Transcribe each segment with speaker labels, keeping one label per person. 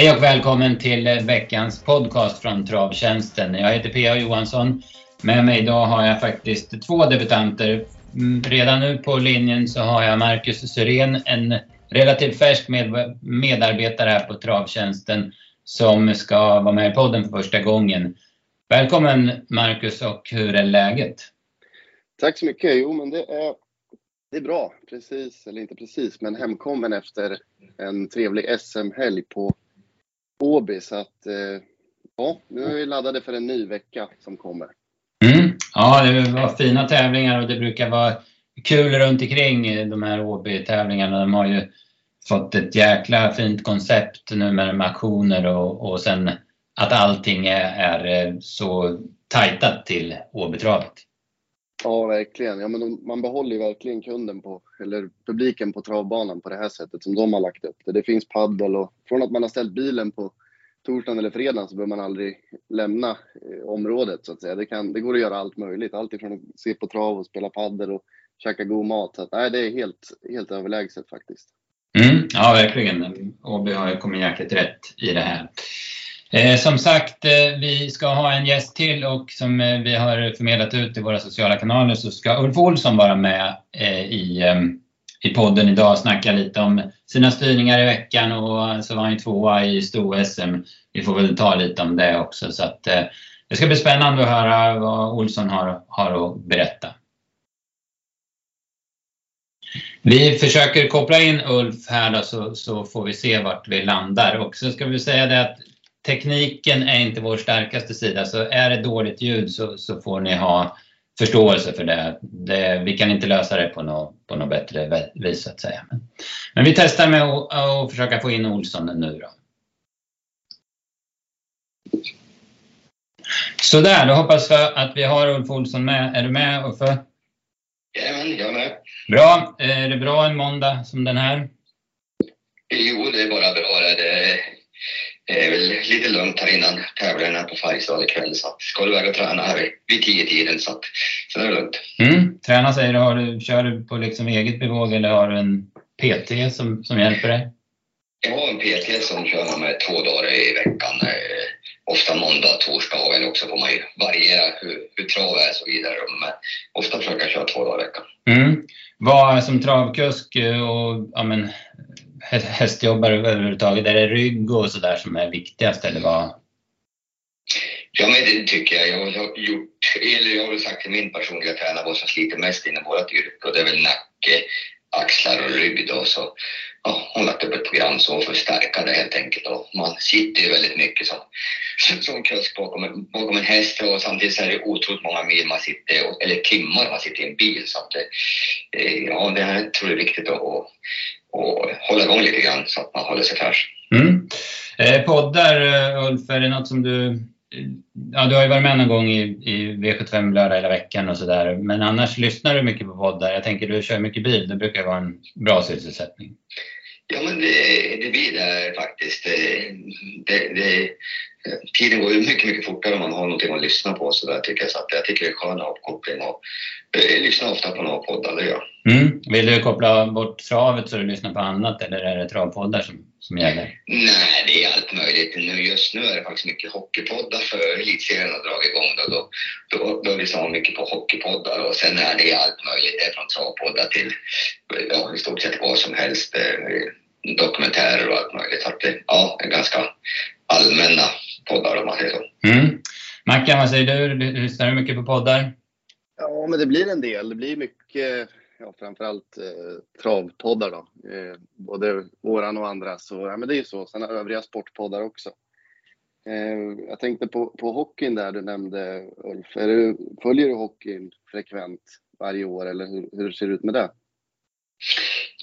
Speaker 1: Hej och välkommen till eh, veckans podcast från Travtjänsten. Jag heter P.A. Johansson. Med mig idag har jag faktiskt två debutanter. Mm, redan nu på linjen så har jag Marcus Syrén, en relativt färsk med medarbetare här på Travtjänsten som ska vara med i podden för första gången. Välkommen Marcus och hur är läget?
Speaker 2: Tack så mycket. Jo, men det är, det är bra. Precis, eller inte precis, men hemkommen efter en trevlig SM-helg på Åby. Så att, eh, ja, nu är vi laddade för en ny vecka som kommer.
Speaker 1: Mm. Ja, det var fina tävlingar och det brukar vara kul runt omkring de här Åby-tävlingarna. De har ju fått ett jäkla fint koncept nu med auktioner och, och sen att allting är, är så tajtat till Åbytravet.
Speaker 2: Ja, verkligen. Ja, men man behåller ju verkligen kunden på, eller publiken på travbanan på det här sättet som de har lagt upp det. Det finns paddel och från att man har ställt bilen på torsdagen eller fredagen så behöver man aldrig lämna eh, området så att säga. Det, kan, det går att göra allt möjligt. Allt ifrån att se på trav och spela paddel och käka god mat. Så att, nej, det är helt, helt överlägset faktiskt.
Speaker 1: Mm, ja, verkligen. AB har ju kommit jäkligt rätt i det här. Eh, som sagt, eh, vi ska ha en gäst till och som eh, vi har förmedlat ut i våra sociala kanaler så ska Ulf Olsson vara med eh, i, eh, i podden idag och snacka lite om sina styrningar i veckan och så var han ju tvåa i sto-SM. Vi får väl ta lite om det också så att eh, det ska bli spännande att höra vad Olsson har, har att berätta. Vi försöker koppla in Ulf här då, så, så får vi se vart vi landar. Och så ska vi säga det att tekniken är inte vår starkaste sida, så är det dåligt ljud så, så får ni ha förståelse för det. det. Vi kan inte lösa det på något, på något bättre vis så att säga. Men, men vi testar med att, att försöka få in Olsson nu då. Sådär, då hoppas jag att vi har Ulf Olsson med. Är du med Uffe?
Speaker 3: Jajamän, jag är med.
Speaker 1: Bra. Är det bra en måndag som den här?
Speaker 3: Jo, det är bara bra. Det det är väl lite lugnt här innan tävlingen på Färjestad ikväll så ska du iväg och träna här vid tio tiden så att så är det lugnt.
Speaker 1: Mm. Träna säger du, har du, kör du på liksom eget bevåg eller har du en PT som, som hjälper dig?
Speaker 3: Jag har en PT som kör med två dagar i veckan. Eh, ofta måndag, torsdag eller också får man ju variera hur, hur trav är och så vidare. Men ofta försöker jag köra två dagar i veckan.
Speaker 1: Mm. Vad som travkusk och ja, men, hästjobbare överhuvudtaget? Är det rygg och sådär som är viktigast eller vad?
Speaker 3: Ja, men det tycker jag. Jag har gjort, eller jag har sagt till min personliga tränare vad som sliter mest inom vårt yrke och det är väl nacke, axlar och rygg då. Så ja, hon har lagt upp ett program så för att stärka det helt enkelt. Och man sitter ju väldigt mycket som, som kusk bakom, en, bakom en häst och samtidigt så är det otroligt många mil man sitter, eller timmar man sitter i en bil. Så att, eh, ja, det här tror jag är viktigt att och hålla igång lite grann så att man håller sig fräsch.
Speaker 1: Mm. Eh, poddar, eh, Ulf, är det något som du... Ja, du har ju varit med någon gång i, i V75 lördag hela veckan och sådär. Men annars lyssnar du mycket på poddar. Jag tänker du kör mycket bil. Det brukar vara en bra sysselsättning.
Speaker 3: Ja, men det, det blir det faktiskt. Det, det, tiden går ju mycket, mycket fortare om man har någonting att lyssna på. Så där tycker jag, så att jag tycker det är skön avkoppling och jag lyssnar ofta på några poddar, det gör
Speaker 1: mm. Vill du koppla bort travet så du lyssnar på annat eller är det travpoddar som, som gäller?
Speaker 3: Nej, det är allt möjligt. Nu, just nu är det faktiskt mycket hockeypoddar för elitserien har dragit igång. Då, då, då, då lyssnar man mycket på hockeypoddar och sen är det allt möjligt. Det är från travpoddar till ja, i stort sett vad som helst. Eh, dokumentärer och allt möjligt. Så att det, ja, ganska allmänna poddar om man säger så.
Speaker 1: Mm. Mackan, vad säger du? Lyssnar du mycket på poddar?
Speaker 2: Ja, men det blir en del. Det blir mycket, ja, framförallt eh, travpoddar då. Eh, både våran och andra. Så ja, men det är ju så. Sen övriga sportpoddar också. Eh, jag tänkte på, på hockeyn där du nämnde Ulf. Är du, följer du hockeyn frekvent varje år eller hur, hur ser det ut med det?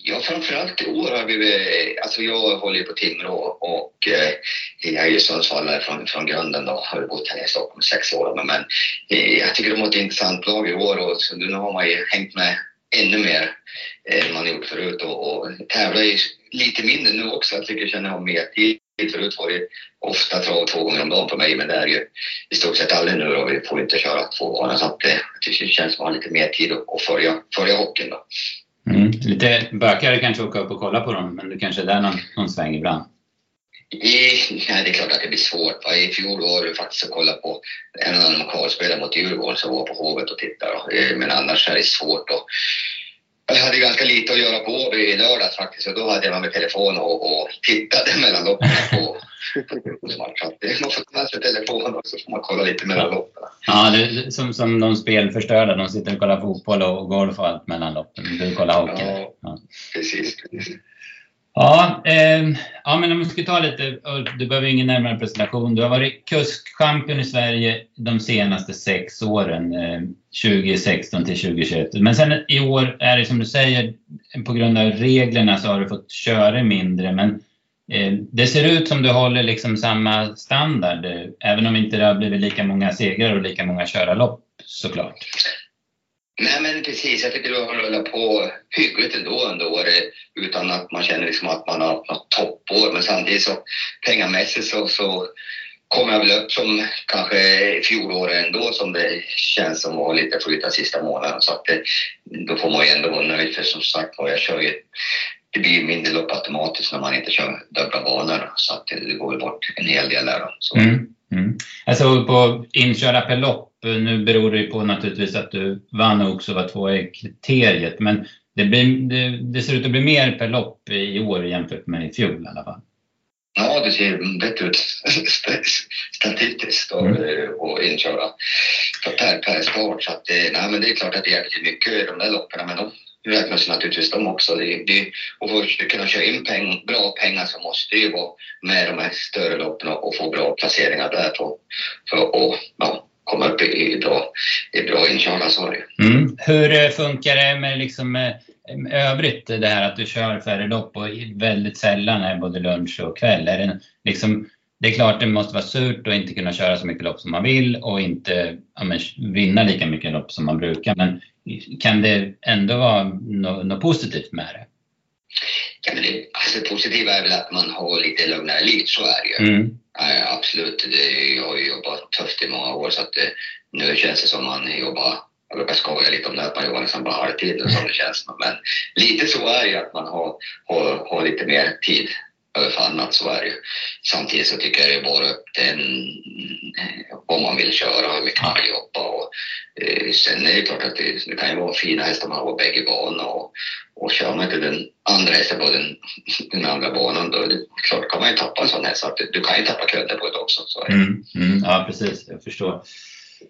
Speaker 3: Ja, framförallt i år har vi, eh, alltså jag håller ju på Timrå och eh, jag är ju Sundsvallare från, från grunden då, har bott här i Stockholm i sex år. Men, men eh, jag tycker de har ett intressant lag i år och så nu har man ju hängt med ännu mer eh, än man gjort förut och, och tävlar ju lite mindre nu också. Jag tycker jag känner av mer tid. Förut var det ofta trav två gånger om dagen för mig, men det är ju i stort sett aldrig nu och Vi får inte köra två gånger så att eh, det, det känns som att man har lite mer tid att, att följa, följa hockeyn då.
Speaker 1: Mm. Lite bökigare kanske åka upp och kolla på dem, men det kanske är där någon, någon sväng ibland.
Speaker 3: Nej, det är klart att det blir svårt. Va? I fjol var det faktiskt att kolla på en annan lokalspelare mot Djurgården som var på Hovet och tittade. Eh, men annars är det svårt. Och jag hade ganska lite att göra på i lördags faktiskt och då hade jag med telefon och, och tittade mellan loppen på fotbollsmatch. Man får ta med sig telefonen och så får man kolla lite mellan loppen.
Speaker 1: Ja, det, som, som de spelförstörda. De sitter och kollar fotboll och golf och allt mellan loppen. Du kollar hockey.
Speaker 3: Ja, ja. Precis, precis.
Speaker 1: Ja, eh, ja, men om vi ska ta lite, du behöver ingen närmare presentation. Du har varit kuskchampion i Sverige de senaste sex åren, eh, 2016 till 2021. Men sen i år är det som du säger, på grund av reglerna så har du fått köra mindre. Men eh, det ser ut som du håller liksom samma standard, eh, även om inte det har blivit lika många segrar och lika många körarlopp såklart.
Speaker 3: Nej men precis, jag tycker du har rullat på hyggligt ändå under året utan att man känner liksom att man har något toppår. Men samtidigt så pengamässigt så, så kommer jag väl upp som kanske fjolåret ändå som det känns som att lite flyta sista månaden. Så att det, då får man ju ändå vara nöjd för som sagt jag kör ju det blir mindre lopp automatiskt när man inte kör dubbla banor. Så att eh, det, går väl bort en hel del där. Så.
Speaker 1: Mm, mm. Alltså på inkörda per lopp, nu beror det ju på naturligtvis att du vann och också var två i kriteriet. Men det, blir, det, det, ser ut att bli mer per lopp i år jämfört med i fjol i alla fall.
Speaker 3: Ja, det ser bättre ut statistiskt och, mm. och inköra per, per start. Så att, nej, men det är klart att det hjälper mycket de där loppen. Men de räknas naturligtvis de också. Det, det, och för att kunna köra in peng, bra pengar så måste det ju vara med de här större loppen och, och få bra placeringar där för, för att ja, komma upp i, i bra, i bra inkörda.
Speaker 1: Mm. Hur eh, funkar det med liksom, eh, övrigt det här att du kör färre lopp och väldigt sällan är både lunch och kväll? Är det, liksom, det är klart det måste vara surt att inte kunna köra så mycket lopp som man vill och inte ja, men, vinna lika mycket lopp som man brukar. Men kan det ändå vara något, något positivt med det?
Speaker 3: Ja, men det alltså, positiva är väl att man har lite lugnare liv, så är det ju. Mm. Ja, absolut, det, jag har ju jobbat tufft i många år så att det, nu känns det som man jobbar jag brukar skoja lite om det, att man jobbar nästan bara halvtid som det känns. Men lite så är det ju att man har, har, har lite mer tid för annat, så är det ju. Samtidigt så tycker jag det är bara upp till vad man vill köra, hur mycket man vill jobba. Och, eh, sen är det klart att det, det kan ju vara fina hästar man har på bägge banorna Och, och kör man inte den andra hästen på den, den andra banan då det, klart kan man ju tappa en sån häst. Så du kan ju tappa kunder på det också. Så
Speaker 1: mm, mm, ja, precis. Jag förstår.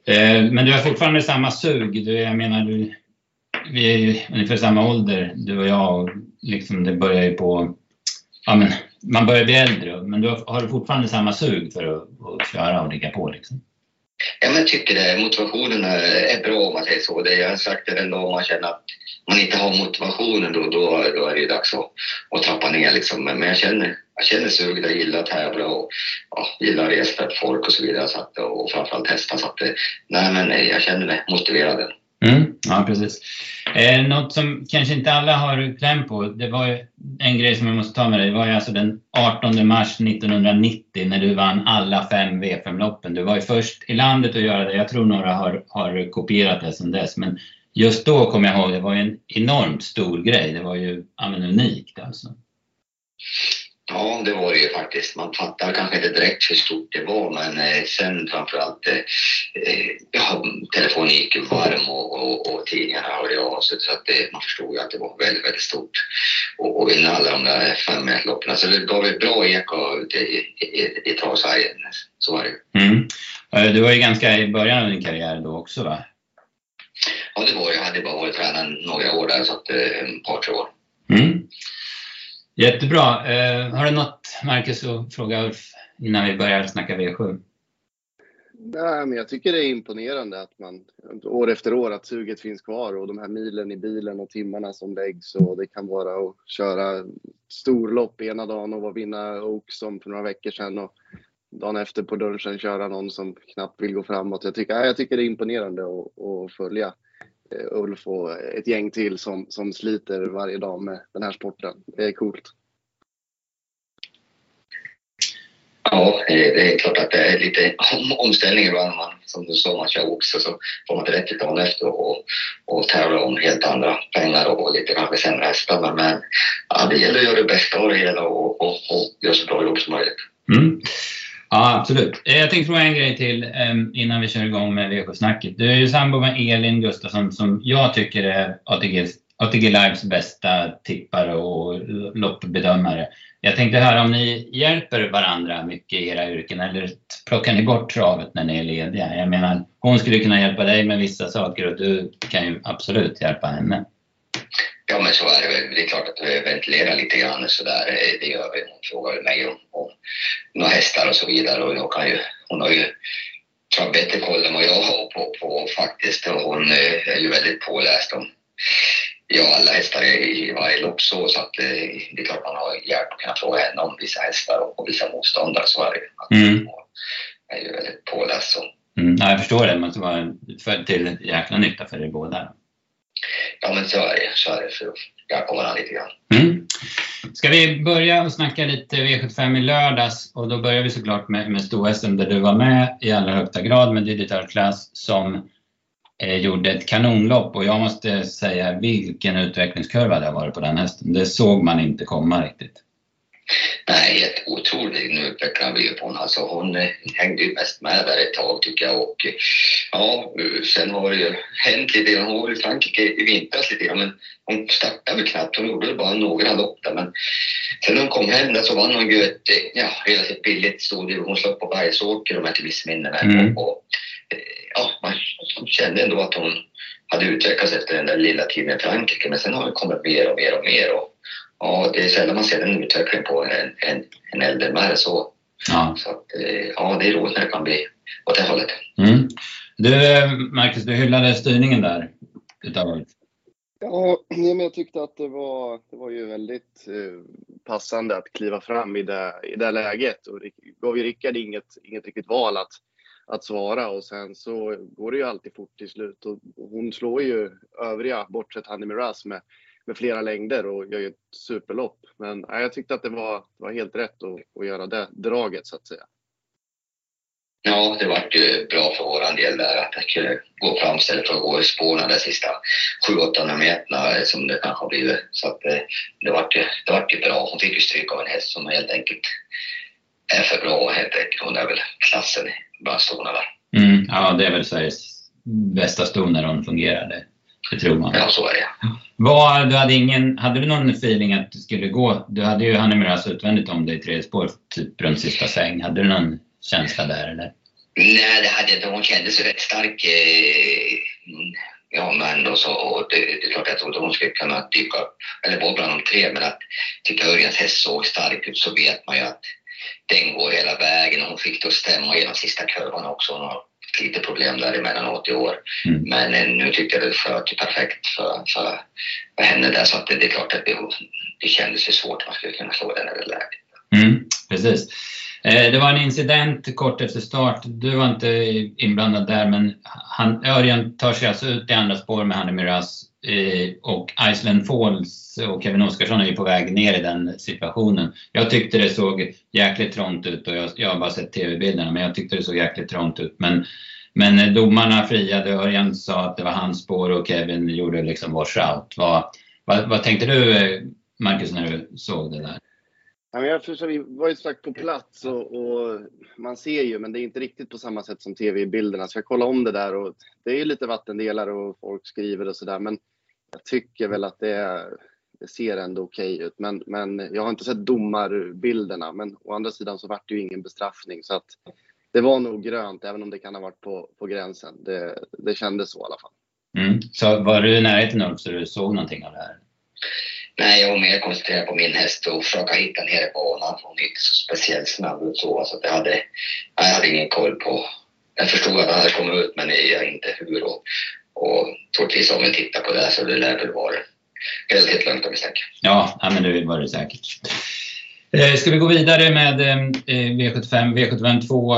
Speaker 1: Eh, men du har fortfarande samma sug. Du, jag menar, du, vi är ju ungefär samma ålder, du och jag. Och liksom det börjar ju på... Ja, men, man börjar bli äldre, men du har, har du fortfarande samma sug för att, att köra och ligga på? Liksom?
Speaker 3: Ja, men jag tycker det. Motivationen är bra om man säger så. Det, jag har sagt det ändå, om man känner att man inte har motivationen då, då, då är det dags att, att trappa ner. Liksom. Men, jag känner, jag känner suget, jag gillar att tävla och ja, gillar att resa för folk och så vidare. Så att, och framförallt hästar. Så att, nej, men jag känner mig motiverad.
Speaker 1: Mm, ja, precis. Eh, något som kanske inte alla har kläm på, det var ju en grej som jag måste ta med dig. Det var ju alltså den 18 mars 1990 när du vann alla fem V5-loppen. Du var ju först i landet att göra det. Jag tror några har, har kopierat det sedan dess. Men just då kommer jag ihåg, det var ju en enormt stor grej. Det var ju ja, unikt alltså.
Speaker 3: Ja, det var det ju faktiskt. Man fattar kanske inte direkt hur stort det var, men eh, sen framförallt, eh, eh ja, telefonen gick ju varm och, och, och tidningarna hörde av sig så att det, man förstod ju att det var väldigt, väldigt stort. Och, och vinna alla de där fem loppen. Så det gav ett bra eko ute i, i, i travsverige. Så var det
Speaker 1: mm. Eh, du var ju ganska i början av din karriär då också va?
Speaker 3: Ja, det var jag. Hade bara varit tränare några år där, så att, eh, ett par, tre år.
Speaker 1: Mm. Jättebra. Eh, har du något, Marcus, att fråga Ulf innan vi börjar snacka V7?
Speaker 2: Nej, men jag tycker det är imponerande att man år efter år att suget finns kvar och de här milen i bilen och timmarna som läggs och det kan vara att köra storlopp ena dagen och vinna Oaks som för några veckor sedan och dagen efter på lunchen köra någon som knappt vill gå framåt. Jag tycker, jag tycker det är imponerande att, att följa Ulf och ett gäng till som, som sliter varje dag med den här sporten. Det är coolt.
Speaker 3: Ja, det är klart att det är lite omställning ibland. Man, som du sa, man kör också så får man direkt dagen efter och, och tävla om helt andra pengar och lite kanske sämre hästar. Men ja, det gäller att göra det bästa av det hela och, och, och göra så bra jobb som möjligt.
Speaker 1: Mm. Ja, absolut. Eh, jag tänkte fråga en grej till ehm, innan vi kör igång med VK-snacket. Du är ju sambo med Elin Gustafsson som jag tycker är ATG, ATG Lives bästa tippare och loppbedömare. Jag tänkte höra om ni hjälper varandra mycket i era yrken eller plockar ni bort travet när ni är lediga? Jag menar, hon skulle kunna hjälpa dig med vissa saker och du kan ju absolut hjälpa henne.
Speaker 3: Ja, men så är det väl. Det är klart att vi ventilerar lite grann sådär. Det gör vi. Hon frågar mig om, om några hästar och så vidare och jag kan ju, hon har ju tror bättre koll än vad jag har på, på faktiskt och hon är ju väldigt påläst om ja, alla hästar i varje lopp så, så att eh, det är klart man har hjälp att kunna fråga henne om vissa hästar och, och vissa motståndare. Så är det mm. är ju väldigt påläst. Så.
Speaker 1: Mm, ja, jag förstår det. Det måste vara för, till jäkla nytta för er båda.
Speaker 3: Ja, men så är det. Så är det för att hjälpa varandra lite grann.
Speaker 1: Mm. Ska vi börja och snacka lite V75 i lördags och då börjar vi såklart med, med storhästen där du var med i allra högsta grad med Digital Class som eh, gjorde ett kanonlopp och jag måste säga vilken utvecklingskurva det har varit på den hästen. Det såg man inte komma riktigt.
Speaker 3: Nej, helt otroligt. Nu utvecklar vi ju på henne. Alltså hon eh, hängde ju mest med där ett tag tycker jag och ja, sen har det ju hänt lite grann. Hon var i Frankrike i vintras lite grann men hon startade väl knappt. Hon gjorde bara några lopp där men sen när hon kom hem där så vann hon ju ett ja, relativt billigt stordivisionlopp på Bergsåker om jag inte missminner mig. Mm. Och, eh, ja, man kände ändå att hon hade utvecklats efter den där lilla tiden i Frankrike men sen har det kommit mer och mer och mer. Och, ja, det är sällan man ser en utveckling på en, en, en äldre mär så. Ja. så att, eh, ja, det är roligt när det kan bli åt det hållet.
Speaker 1: Mm. Du, Marcus, du hyllade styrningen där utav
Speaker 2: Ja, men jag tyckte att det var, det var ju väldigt eh, passande att kliva fram i det, i det läget och gav ju Rickard inget, inget riktigt val att, att svara och sen så går det ju alltid fort till slut och hon slår ju övriga, bortsett Hanni Miraz med, med flera längder och gör ju ett superlopp. Men ja, jag tyckte att det var, det var helt rätt att, att göra det draget så att säga.
Speaker 3: Ja, det vart ju bra för våran del där att jag kunde gå fram istället för att gå i spåren de sista 700-800 meterna som det kanske har blivit. Så att det, det vart ju, det vart ju bra. Hon fick ju stryk av en häst som helt enkelt är för bra helt enkelt. Hon är väl klassen bland stona där.
Speaker 1: Mm, ja, det är väl Sveriges bästa ston när hon fungerar. Det, det tror man.
Speaker 3: Ja, så är det.
Speaker 1: Vad, du hade, ingen, hade du någon feeling att det skulle gå? Du hade ju Hanne Miraz utvändigt om dig i tredje spår, typ runt sista sväng. Hade du någon känsla där eller?
Speaker 3: Nej, det hade jag inte. Hon kändes rätt stark. Eh, ja, men då så, och det, det är klart jag trodde hon skulle kunna dyka upp, eller vara bland de tre, men att tycker Örjans häst såg stark ut så vet man ju att den går hela vägen. Hon fick det att stämma genom sista kurvan också. Hon har lite problem där emellanåt i år. Mm. Men eh, nu tyckte jag det flöt perfekt för, för, för henne där, så att det, det är klart att det, det kändes ju svårt att man skulle kunna slå den i det läget.
Speaker 1: Mm, precis. Eh, det var en incident kort efter start. Du var inte inblandad där, men han, Örjan tar sig alltså ut i andra spår med Hanne Miraz eh, och Iceland Falls och Kevin Oskarsson är ju på väg ner i den situationen. Jag tyckte det såg jäkligt trångt ut och jag, jag har bara sett tv-bilderna, men jag tyckte det såg jäkligt trångt ut. Men, men domarna friade, Örjan sa att det var hans spår och Kevin gjorde liksom wash out. Vad, vad, vad tänkte du eh, Marcus när du såg det där?
Speaker 2: Ja, men jag förstår, vi var ju strax på plats och, och, man ser ju, men det är inte riktigt på samma sätt som tv-bilderna. Så jag kollade om det där och det är ju lite vattendelar och folk skriver och sådär. Men jag tycker väl att det, det ser ändå okej okay ut. Men, men jag har inte sett domarbilderna. Men å andra sidan så vart det ju ingen bestraffning. Så att det var nog grönt, även om det kan ha varit på, på gränsen. Det, det kändes så i alla fall.
Speaker 1: Mm. Så var du i närheten Ulf, så du såg någonting av det här?
Speaker 3: Nej, jag var mer koncentrerad på min häst och försöka hitta nere på banan. Hon är inte så speciellt snabb ut så. så jag, hade, jag hade ingen koll på... Jag förstod att han hade kommit ut, men jag inte hur. Och, och troligtvis om vi tittar på det så det lär väl vara relativt lugnt om vi tänker.
Speaker 1: Ja, men det var det säkert. Eh, ska vi gå vidare med V75, V75 2,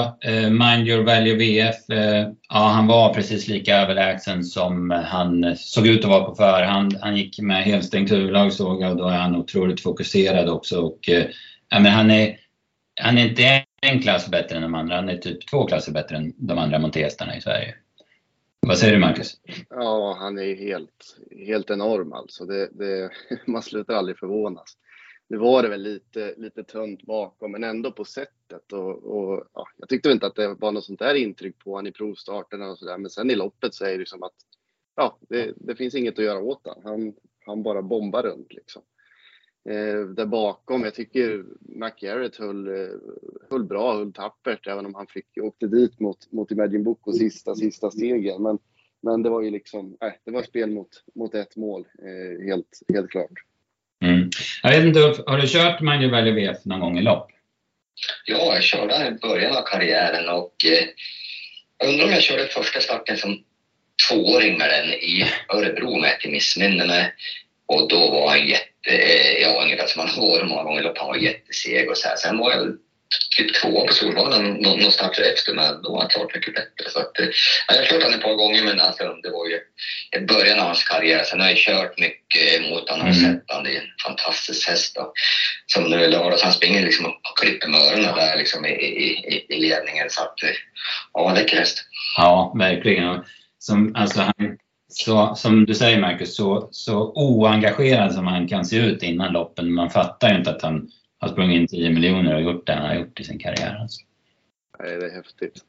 Speaker 1: Mind Your Value VF. Eh, ja, han var precis lika överlägsen som han såg ut att vara på förhand. Han gick med helstängt huvudlag såg jag och då är han otroligt fokuserad också. Och, eh, ja, men han, är, han är inte en klass bättre än de andra. Han är typ två klasser bättre än de andra montéhästarna i Sverige. Vad säger du Marcus?
Speaker 2: Ja, han är helt, helt enorm alltså. Det, det, man slutar aldrig förvånas. Nu var det väl lite, lite tunt bakom, men ändå på sättet. Och, och ja, jag tyckte inte att det var något sånt där intryck på honom i provstarterna och sådär. Men sen i loppet så är det som att ja, det, det finns inget att göra åt honom. Han, han bara bombar runt liksom. Eh, där bakom, jag tycker McGarrett höll, eh, höll bra, höll tappert, även om han fick, åkte dit mot, mot Imagine och sista, sista stegen. Men, men det var ju liksom, eh, det var spel mot, mot ett mål, eh, helt, helt klart.
Speaker 1: Jag vet inte, har du kört Magnus Valley VF någon gång i lopp?
Speaker 3: Ja, jag körde i början av karriären och eh, jag undrar om jag körde första starten som tvååring med den i Örebro med till missminne mig. Och då var han jätte, eh, ja ungefär som han har varit många gånger i lopp, han var jätteseg och så här. Sen var jag typ tvåa på Solvalla någonstans efter, men då var han klart mycket bättre. Så att, jag har kört honom ett par gånger, men alltså, det var ju i början av hans karriär. Sen har jag kört mycket mot honom och mm. sett honom. Det är en fantastisk häst. Då. Som nu i lördags, han springer liksom och klipper med öronen där liksom i, i, i ledningen. Så att, ja, läcker häst.
Speaker 1: Ja, verkligen. Som, alltså, han, så, som du säger Marcus, så, så oengagerad som han kan se ut innan loppen. Man fattar ju inte att han har sprungit in 10 miljoner och gjort det han har gjort i sin karriär. Alltså.
Speaker 2: Nej, det är häftigt.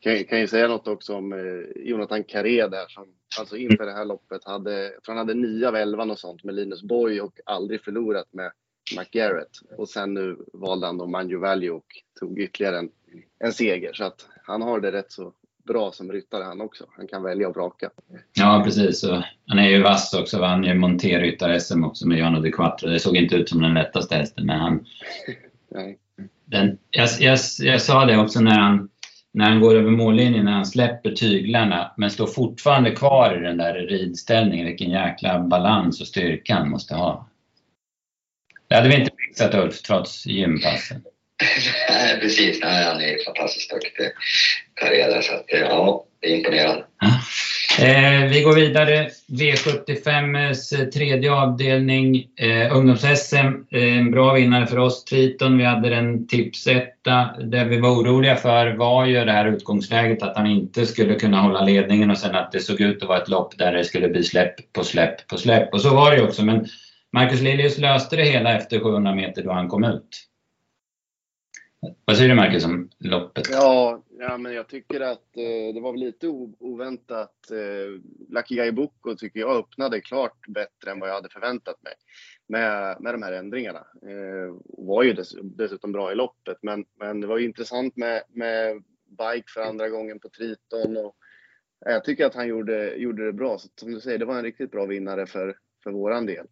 Speaker 2: Kan, kan ju säga något också om eh, Jonathan Carré där som alltså inför det här loppet hade, jag tror han hade 9 av elvan och sånt med Linus Boy och aldrig förlorat med McGarrett. Och sen nu valde han då Manju Value och tog ytterligare en, en seger. Så att han har det rätt så bra som ryttare han också. Han kan välja och vraka.
Speaker 1: Ja, precis. Och han är ju vass också. Vann ju monterryttar-SM också med Jano de Quattro. Det såg inte ut som den lättaste hästen, men han... Nej. Den, jag, jag, jag sa det också när han, när han går över mållinjen, när han släpper tyglarna, men står fortfarande kvar i den där ridställningen. Vilken jäkla balans och styrka han måste ha. Det hade vi inte fixat Ulf, trots gympassen.
Speaker 3: Nej, precis. Nej, han är fantastiskt duktig karriär. Så att, eh, ja, det är imponerande.
Speaker 1: Eh, vi går vidare. V75s eh, tredje avdelning. Eh, Ungdoms-SM. Eh, en bra vinnare för oss, Triton. Vi hade en tipsetta. Det vi var oroliga för var ju det här utgångsläget att han inte skulle kunna hålla ledningen och sen att det såg ut att vara ett lopp där det skulle bli släpp på släpp på släpp. Och så var det ju också. Men Marcus Lilius löste det hela efter 700 meter då han kom ut. Vad säger du Marcus om loppet?
Speaker 2: Ja, ja men jag tycker att eh, det var lite oväntat. Eh, Lucky Guy Boko tycker jag öppnade klart bättre än vad jag hade förväntat mig med, med de här ändringarna. Eh, var ju dess, dessutom bra i loppet, men, men det var ju intressant med, med bike för andra gången på Triton. Och, jag tycker att han gjorde, gjorde det bra. Så som du säger, det var en riktigt bra vinnare för, för våran del.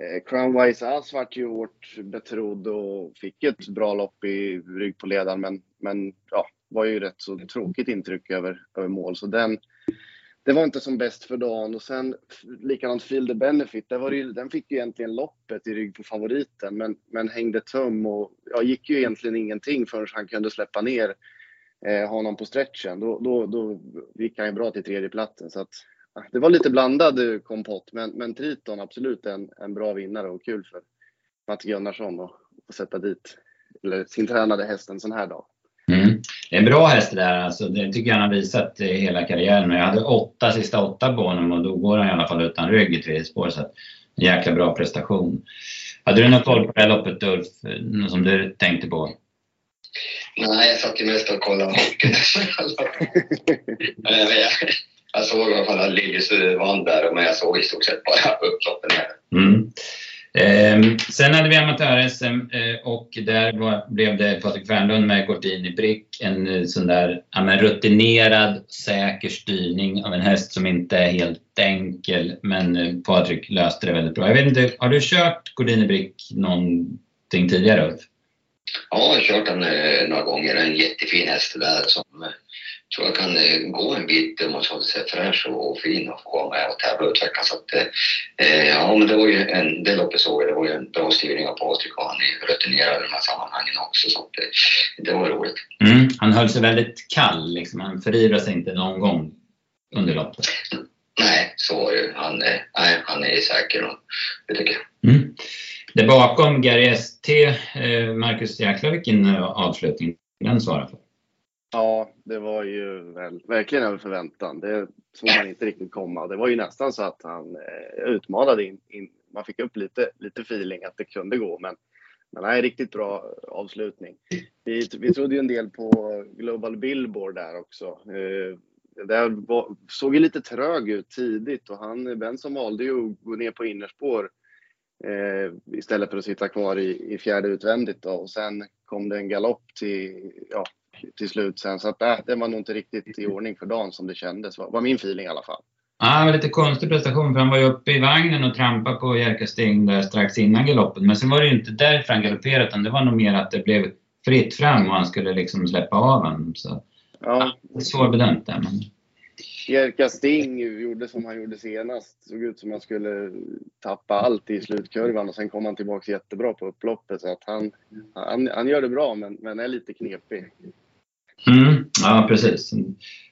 Speaker 2: Eh, Crownwise Ass vart ju hårt betrodd och fick ett bra lopp i rygg på ledaren men, men ja, var ju rätt så tråkigt intryck över, över mål. Så den, det var inte som bäst för dagen. Och sen likadant Feel the Benefit, där var det ju, den fick ju egentligen loppet i rygg på favoriten men, men hängde tum och ja, gick ju egentligen ingenting förrän han kunde släppa ner eh, honom på stretchen. Då, då, då gick han ju bra till tredjeplatsen. Så att, det var lite blandad kompott, men, men Triton absolut en, en bra vinnare och kul för Mats Gunnarsson att få sätta dit eller sin tränade häst en sån här dag.
Speaker 1: Mm. Det är en bra häst det där. Alltså, det tycker jag han har visat hela karriären. Jag hade åtta sista åtta på honom och då går han i alla fall utan rygg i tredje spår. Så en jäkla bra prestation. Hade du något koll på det här loppet Ulf, något som du tänkte på?
Speaker 3: Nej, jag satt ju mest och kollade. jag såg i alla fall att Liljus vann där, men jag såg i stort sett bara upploppen.
Speaker 1: Mm. Eh, sen hade vi amatör-SM eh, och där var, blev det Patrik Fernlund med Gordini Brick. En eh, sån där ja, rutinerad, säker styrning av en häst som inte är helt enkel. Men eh, Patrik löste det väldigt bra. Jag vet inte, har du kört Gordini Brick någonting tidigare Ulf?
Speaker 3: Ja, jag har kört den eh, några gånger. En jättefin häst där som eh, tror jag kan eh, gå en bit om man håller sig fräsch och fin och komma med och tävla och utvecklas. Så att, eh, ja, men det var ju en, det loppet såg jag, det var ju en bra styrning av Patrik och han är rutinerad i de här sammanhangen också så att, det var roligt.
Speaker 1: Mm, han höll sig väldigt kall liksom, han förirrade sig inte någon gång under loppet.
Speaker 3: Nej, så var det han, nej, han är säker det tycker jag. Mm.
Speaker 1: Det bakom Gary ST, eh, Marcus jäklar vilken avslutning den svarar för.
Speaker 2: Ja, det var ju väl, verkligen över förväntan. Det såg man inte riktigt komma. Det var ju nästan så att han eh, utmanade in, in, Man fick upp lite, lite feeling att det kunde gå, men, men nej, riktigt bra avslutning. Vi, vi trodde ju en del på Global Billboard där också. Eh, det var, såg ju lite trög ut tidigt och han, Benson valde ju att gå ner på innerspår eh, istället för att sitta kvar i, i fjärde utvändigt då. och sen kom det en galopp till, ja, till slut sen. Så att, äh, det var nog inte riktigt i ordning för dagen som det kändes, var, var min feeling i alla fall.
Speaker 1: Ja, det var lite konstig prestation för han var ju uppe i vagnen och trampade på Jerka Sting där strax innan galoppen. Men sen var det ju inte därför han galopperade utan det var nog mer att det blev fritt fram och han skulle liksom släppa av honom. Så, ja. ja svårbedömt där. Men...
Speaker 2: Jerka Sting gjorde som han gjorde senast. Såg ut som han skulle tappa allt i slutkurvan och sen kom han tillbaka jättebra på upploppet. Så att han, han, han gör det bra men, men är lite knepig.
Speaker 1: Mm, ja, precis.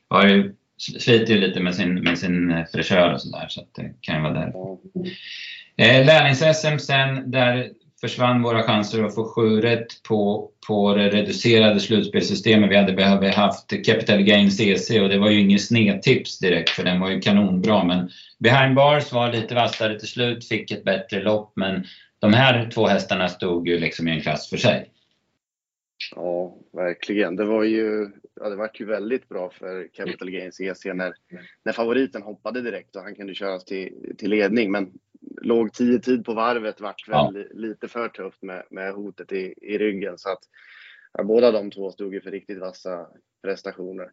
Speaker 1: Har ju, sliter ju lite med sin, med sin eh, fräschör och sådär så att det kan ju vara där. Eh, Lärlings-SM sen, där försvann våra chanser att få sju rätt på, på det reducerade slutspelssystemet. Vi hade behövt haft Capital Gain CC och det var ju inget snedtips direkt för den var ju kanonbra. Men Behind Bars var lite vassare till slut, fick ett bättre lopp men de här två hästarna stod ju liksom i en klass för sig.
Speaker 2: Ja, verkligen. Det var ju, ja, det var ju väldigt bra för Capital Gains EC när, när favoriten hoppade direkt och han kunde köras till, till ledning. Men låg tio tid på varvet vart väl ja. lite för tufft med, med hotet i, i ryggen. Så att ja, båda de två stod ju för riktigt vassa prestationer.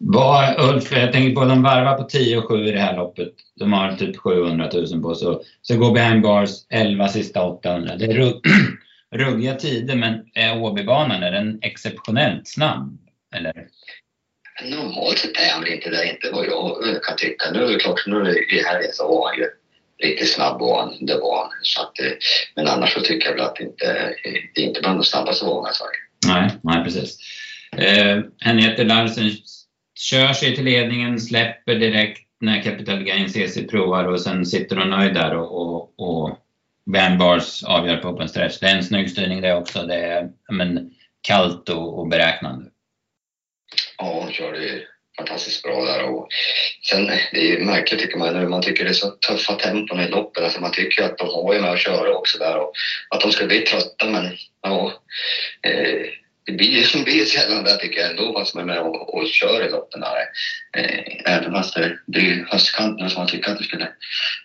Speaker 1: Var, Ulf, jag tänker på de varvar på 10 och 7 i det här loppet. De har typ 700 000 på sig. Så går behind bars 11 sista 800. Det är ruggiga tider, men är Åbybanan är den exceptionellt snabb? Eller?
Speaker 3: Normalt sett är han väl inte det, inte vad jag kan tycka. Nu är det klart, nu i helgen så var han ju riktigt snabb och han, det var han. Så att, eh, men annars så tycker jag väl att det inte det är inte bland de snabbaste vågarna i.
Speaker 1: Nej, nej precis. Eh, Henriette Larsen kör sig till ledningen, släpper direkt när Capital Gain CC provar och sen sitter hon nöjd där och, och, och Van Bars avgör på open stretch. Det är en snygg styrning det också. Det är men, kallt och, och beräknande.
Speaker 3: Ja, hon körde fantastiskt bra där. Och sen, det är ju märkligt tycker man, nu, man tycker det är så tuffa tempon i loppen. Alltså man tycker att de har ju med att köra också där och att de ska bli trötta men ja, eh, det blir, det blir sällan där tycker jag ändå fast man är med och, och kör i loppen där. Eh, även fast det, det är höstkanten som man tycker att det skulle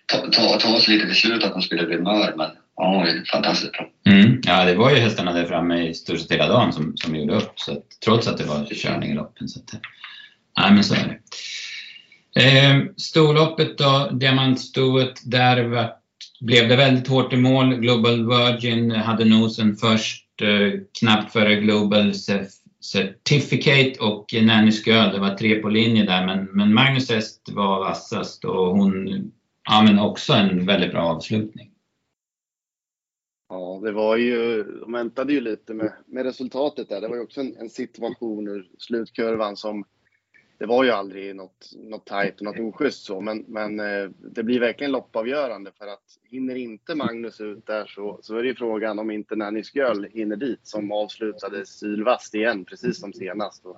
Speaker 3: ta, ta, ta oss lite till slut att de skulle bli mör men ja, det är fantastiskt bra.
Speaker 1: Mm. Ja, det var ju hästarna där framme i stort sett hela dagen som, som gjorde upp så att, trots att det var körning i loppen. Så att, eh, nej, men så är det. Eh, storloppet då, diamantstoet, där var, blev det väldigt hårt i mål. Global Virgin hade nosen först, Eh, knappt före Global Certificate och Nanny Girl, det var tre på linje där, men, men Magnus Est var vassast och hon, ja men också en väldigt bra avslutning.
Speaker 2: Ja, det var ju, de väntade ju lite med, med resultatet där. Det var ju också en, en situation ur slutkurvan som det var ju aldrig något, något tajt och något oschysst så, men, men eh, det blir verkligen loppavgörande för att hinner inte Magnus ut där så, så är det ju frågan om inte Nanny Girl hinner dit som avslutade sylvast igen, precis som senast. Och,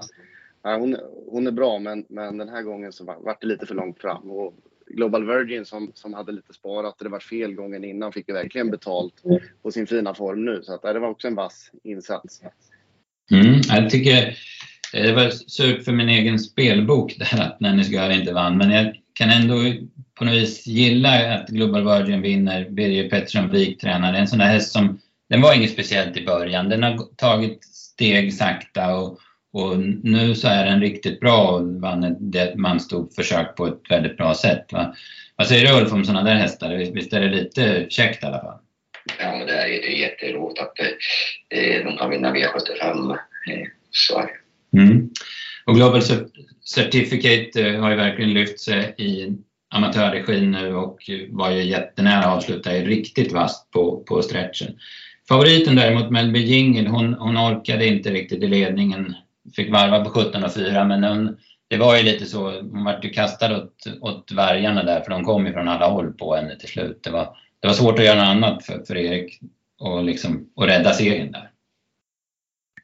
Speaker 2: ja, hon, hon är bra, men, men den här gången så var, var det lite för långt fram. Och Global Virgin som, som hade lite sparat och det var fel gången innan fick ju verkligen betalt på sin fina form nu. Så att, det var också en vass insats.
Speaker 1: Mm, jag tycker det var surt för min egen spelbok där att Nennis Girl inte vann, men jag kan ändå på något vis gilla att Global Virgin vinner. Birger Pettersson Wik tränar. Det är en sån där häst som, den var inget speciellt i början. Den har tagit steg sakta och, och nu så är den riktigt bra och vann ett manstort försök på ett väldigt bra sätt. Va? Vad säger du Ulf om sådana där hästar? Visst är det lite käckt i alla fall?
Speaker 3: Ja, men det är, det är jätteroligt att eh, de kan vinna V75. Eh, så.
Speaker 1: Mm. Och Global Certificate eh, har ju verkligen lyft sig eh, i amatörregin nu och var ju jättenära att avsluta riktigt vasst på, på stretchen. Favoriten däremot, Melby Jingle, hon, hon orkade inte riktigt i ledningen. Fick varva på 17,4 men hon, det var ju lite så, hon vart ju kastad åt, åt vargarna där för de kom ju från alla håll på henne till slut. Det var det var svårt att göra något annat för, för Erik och, liksom, och rädda serien där.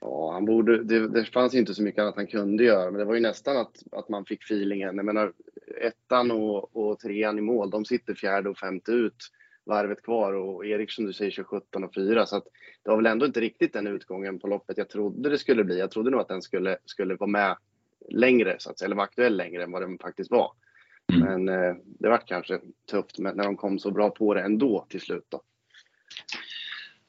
Speaker 2: Ja, han borde, det, det fanns inte så mycket annat han kunde göra, men det var ju nästan att, att man fick feelingen. Jag menar, ettan och, och trean i mål, de sitter fjärde och femte ut varvet kvar och Erik som du säger kör 17 och 4 så att det var väl ändå inte riktigt den utgången på loppet jag trodde det skulle bli. Jag trodde nog att den skulle, skulle vara med längre så att säga, eller vara aktuell längre än vad den faktiskt var. Mm. Men eh, det var kanske tufft när de kom så bra på det ändå till slut då.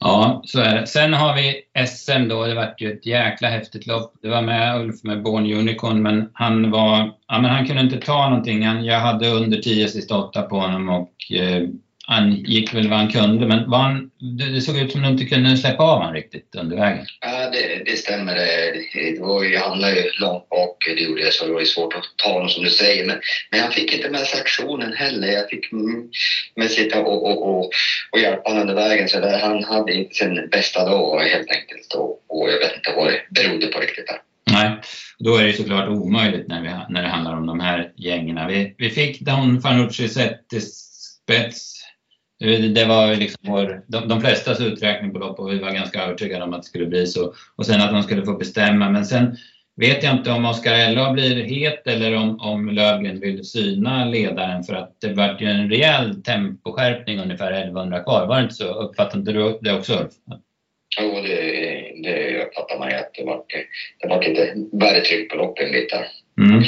Speaker 1: Ja, så är det. Sen har vi SM då. Det vart ju ett jäkla häftigt lopp. Det var med Ulf med Born Unicorn, men han var... Ja, men han kunde inte ta någonting. Jag hade under 10 sista 8 på honom och eh, han gick väl vad han kunde, men var han, det såg ut som du inte kunde släppa av honom riktigt under vägen.
Speaker 3: Ja, det, det stämmer. Det var, jag hamnade ju långt bak, det gjorde jag, så det var svårt att ta honom som du säger. Men, men jag fick inte med sig aktionen heller. Jag fick med sitta och, och, och, och hjälpa honom under vägen. Så där, han hade inte sin bästa dag helt enkelt. Och, och jag vet inte vad det berodde på riktigt där.
Speaker 1: Nej, då är det såklart omöjligt när, vi, när det handlar om de här gängen. Vi, vi fick Don Fanucci sett till spets det var liksom vår, de, de flestas uträkning på lopp och vi var ganska övertygade om att det skulle bli så. Och sen att de skulle få bestämma. Men sen vet jag inte om Oskar Ella blir het eller om, om Lövgren vill syna ledaren för att det var ju en rejäl temposkärpning ungefär 1100 kvar. Var det inte så? Uppfattade du det också Ulf?
Speaker 3: Jo, det, det uppfattar man ju att det var, det var lite värre tryck på loppen lite. Mm.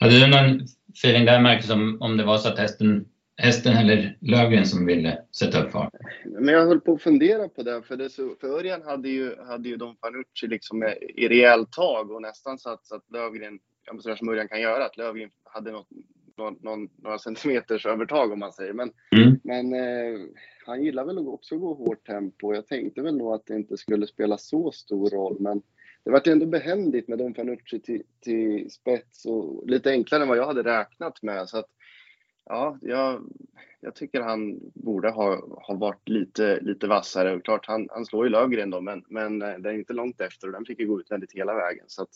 Speaker 1: Hade du någon feeling där Marcus om, om det var så att hästen hästen eller Lövgren som ville sätta upp fart?
Speaker 2: Men jag höll på att fundera på det, för, det så, för Örjan hade ju, hade ju Don Fanucci liksom i rejält tag och nästan så att, så att Lövgren, sådär som Örjan kan göra, att Lövgren hade något, någon, någon, några centimeters övertag om man säger. Men, mm. men eh, han gillar väl också att gå hårt tempo. Jag tänkte väl nog att det inte skulle spela så stor roll, men det var ändå behändigt med Don Fanucci till, till spets och lite enklare än vad jag hade räknat med. Så att ja, jag, jag tycker han borde ha, ha varit lite, lite vassare. Klart, han, han slår ju Lövgren då, men, men eh, det är inte långt efter och den fick ju gå utvändigt hela vägen. Så att,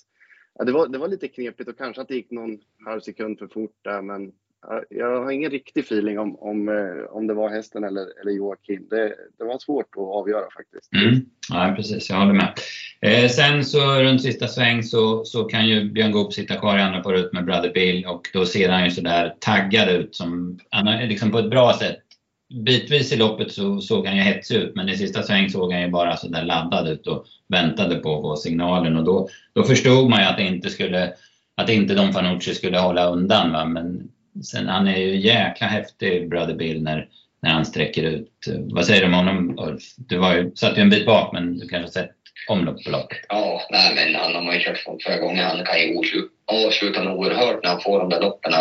Speaker 2: ja, det, var, det var lite knepigt och kanske att det gick någon halv sekund för fort där, men jag har ingen riktig feeling om, om, eh, om det var hästen eller, eller Joakim. Det, det var svårt att avgöra faktiskt.
Speaker 1: Mm. Ja, precis, jag håller med. Eh, sen så runt sista sväng så, så kan ju Björn Goop sitta kvar i andra paret med Brother Bill och då ser han ju sådär taggad ut som, han liksom på ett bra sätt. Bitvis i loppet så såg han ju hetsig ut men i sista sväng såg han ju bara sådär laddad ut och väntade på att få signalen och då, då förstod man ju att det inte skulle att inte Don Fanucci skulle hålla undan. Va? Men Sen han är ju jäkla häftig, Brother Bill, när, när han sträcker ut. Vad säger du om honom Ulf? Du var ju, satt ju en bit bak, men du kanske har sett omlopp på loppet?
Speaker 3: Ja, nej men han har man ju kört från förra gången. Han kan ju avsluta något oerhört när han får de där loppen